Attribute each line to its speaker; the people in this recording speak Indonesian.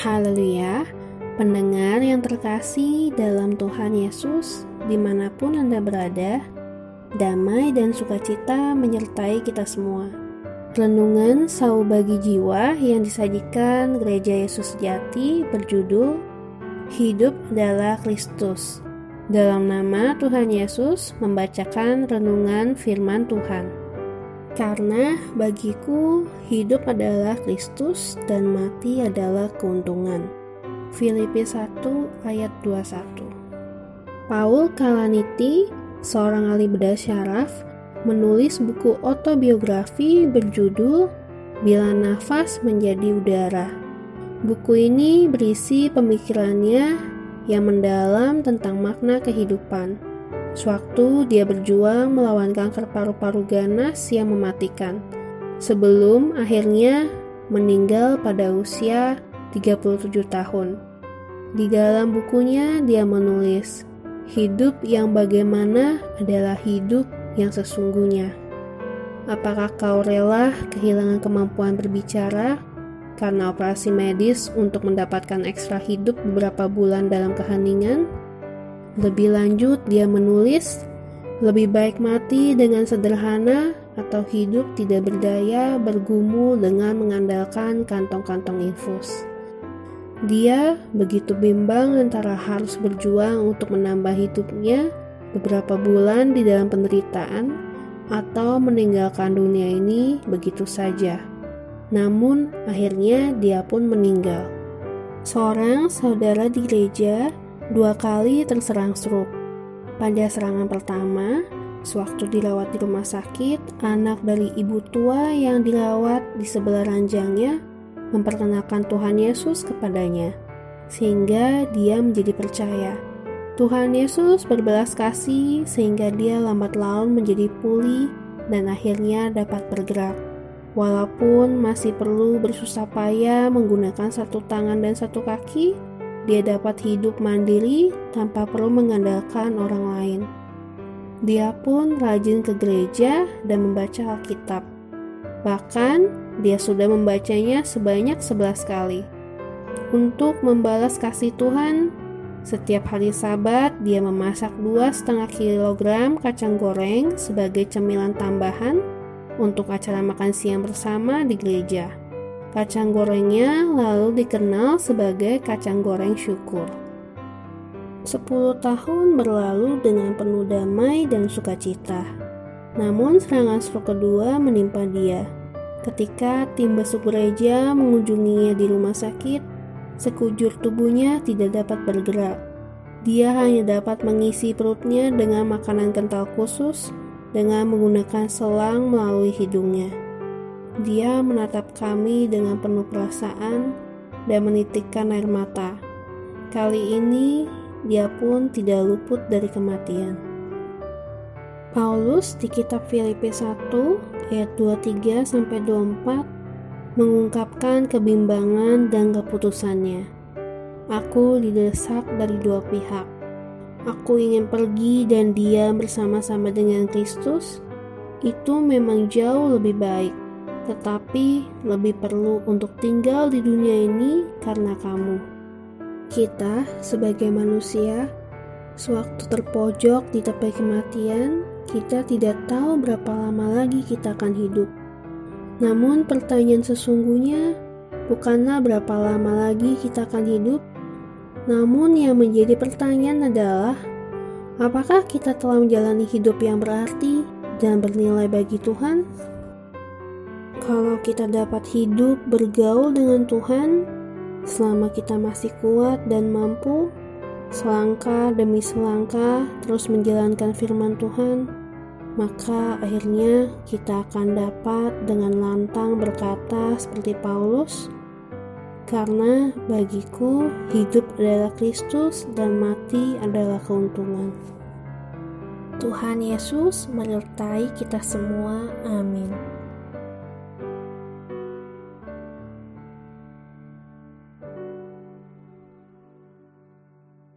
Speaker 1: Haleluya, pendengar yang terkasih dalam Tuhan Yesus, di mana pun Anda berada, damai dan sukacita menyertai kita semua. Renungan Sau Bagi Jiwa yang disajikan Gereja Yesus Sejati berjudul Hidup adalah Kristus. Dalam nama Tuhan Yesus membacakan renungan firman Tuhan. Karena bagiku hidup adalah Kristus dan mati adalah keuntungan. Filipi 1 ayat 21 Paul Kalaniti, seorang ahli bedah syaraf, menulis buku autobiografi berjudul Bila Nafas Menjadi Udara. Buku ini berisi pemikirannya yang mendalam tentang makna kehidupan Sewaktu dia berjuang melawan kanker paru-paru ganas yang mematikan, sebelum akhirnya meninggal pada usia 37 tahun. Di dalam bukunya dia menulis, hidup yang bagaimana adalah hidup yang sesungguhnya. Apakah kau rela kehilangan kemampuan berbicara karena operasi medis untuk mendapatkan ekstra hidup beberapa bulan dalam keheningan? Lebih lanjut, dia menulis, "Lebih baik mati dengan sederhana atau hidup tidak berdaya bergumul dengan mengandalkan kantong-kantong infus." Dia begitu bimbang antara harus berjuang untuk menambah hidupnya beberapa bulan di dalam penderitaan atau meninggalkan dunia ini begitu saja. Namun, akhirnya dia pun meninggal. Seorang saudara di gereja dua kali terserang stroke. Pada serangan pertama, sewaktu dirawat di rumah sakit, anak dari ibu tua yang dirawat di sebelah ranjangnya memperkenalkan Tuhan Yesus kepadanya, sehingga dia menjadi percaya. Tuhan Yesus berbelas kasih sehingga dia lambat laun menjadi pulih dan akhirnya dapat bergerak. Walaupun masih perlu bersusah payah menggunakan satu tangan dan satu kaki, dia dapat hidup mandiri tanpa perlu mengandalkan orang lain. Dia pun rajin ke gereja dan membaca Alkitab. Bahkan, dia sudah membacanya sebanyak 11 kali. Untuk membalas kasih Tuhan, setiap hari sabat dia memasak dua setengah kilogram kacang goreng sebagai cemilan tambahan untuk acara makan siang bersama di gereja. Kacang gorengnya lalu dikenal sebagai kacang goreng syukur. Sepuluh tahun berlalu dengan penuh damai dan sukacita. Namun serangan stroke kedua menimpa dia. Ketika tim besuk gereja mengunjunginya di rumah sakit, sekujur tubuhnya tidak dapat bergerak. Dia hanya dapat mengisi perutnya dengan makanan kental khusus dengan menggunakan selang melalui hidungnya. Dia menatap kami dengan penuh perasaan dan menitikkan air mata. Kali ini dia pun tidak luput dari kematian. Paulus di kitab Filipi 1 ayat 23 sampai 24 mengungkapkan kebimbangan dan keputusannya. Aku didesak dari dua pihak. Aku ingin pergi dan diam bersama-sama dengan Kristus. Itu memang jauh lebih baik tetapi lebih perlu untuk tinggal di dunia ini karena kamu. Kita, sebagai manusia, sewaktu terpojok di tepi kematian, kita tidak tahu berapa lama lagi kita akan hidup. Namun, pertanyaan sesungguhnya bukanlah berapa lama lagi kita akan hidup, namun yang menjadi pertanyaan adalah apakah kita telah menjalani hidup yang berarti dan bernilai bagi Tuhan? Kalau kita dapat hidup bergaul dengan Tuhan, selama kita masih kuat dan mampu, selangkah demi selangkah terus menjalankan firman Tuhan, maka akhirnya kita akan dapat dengan lantang berkata seperti Paulus, karena bagiku hidup adalah Kristus dan mati adalah keuntungan. Tuhan Yesus menyertai kita semua. Amin.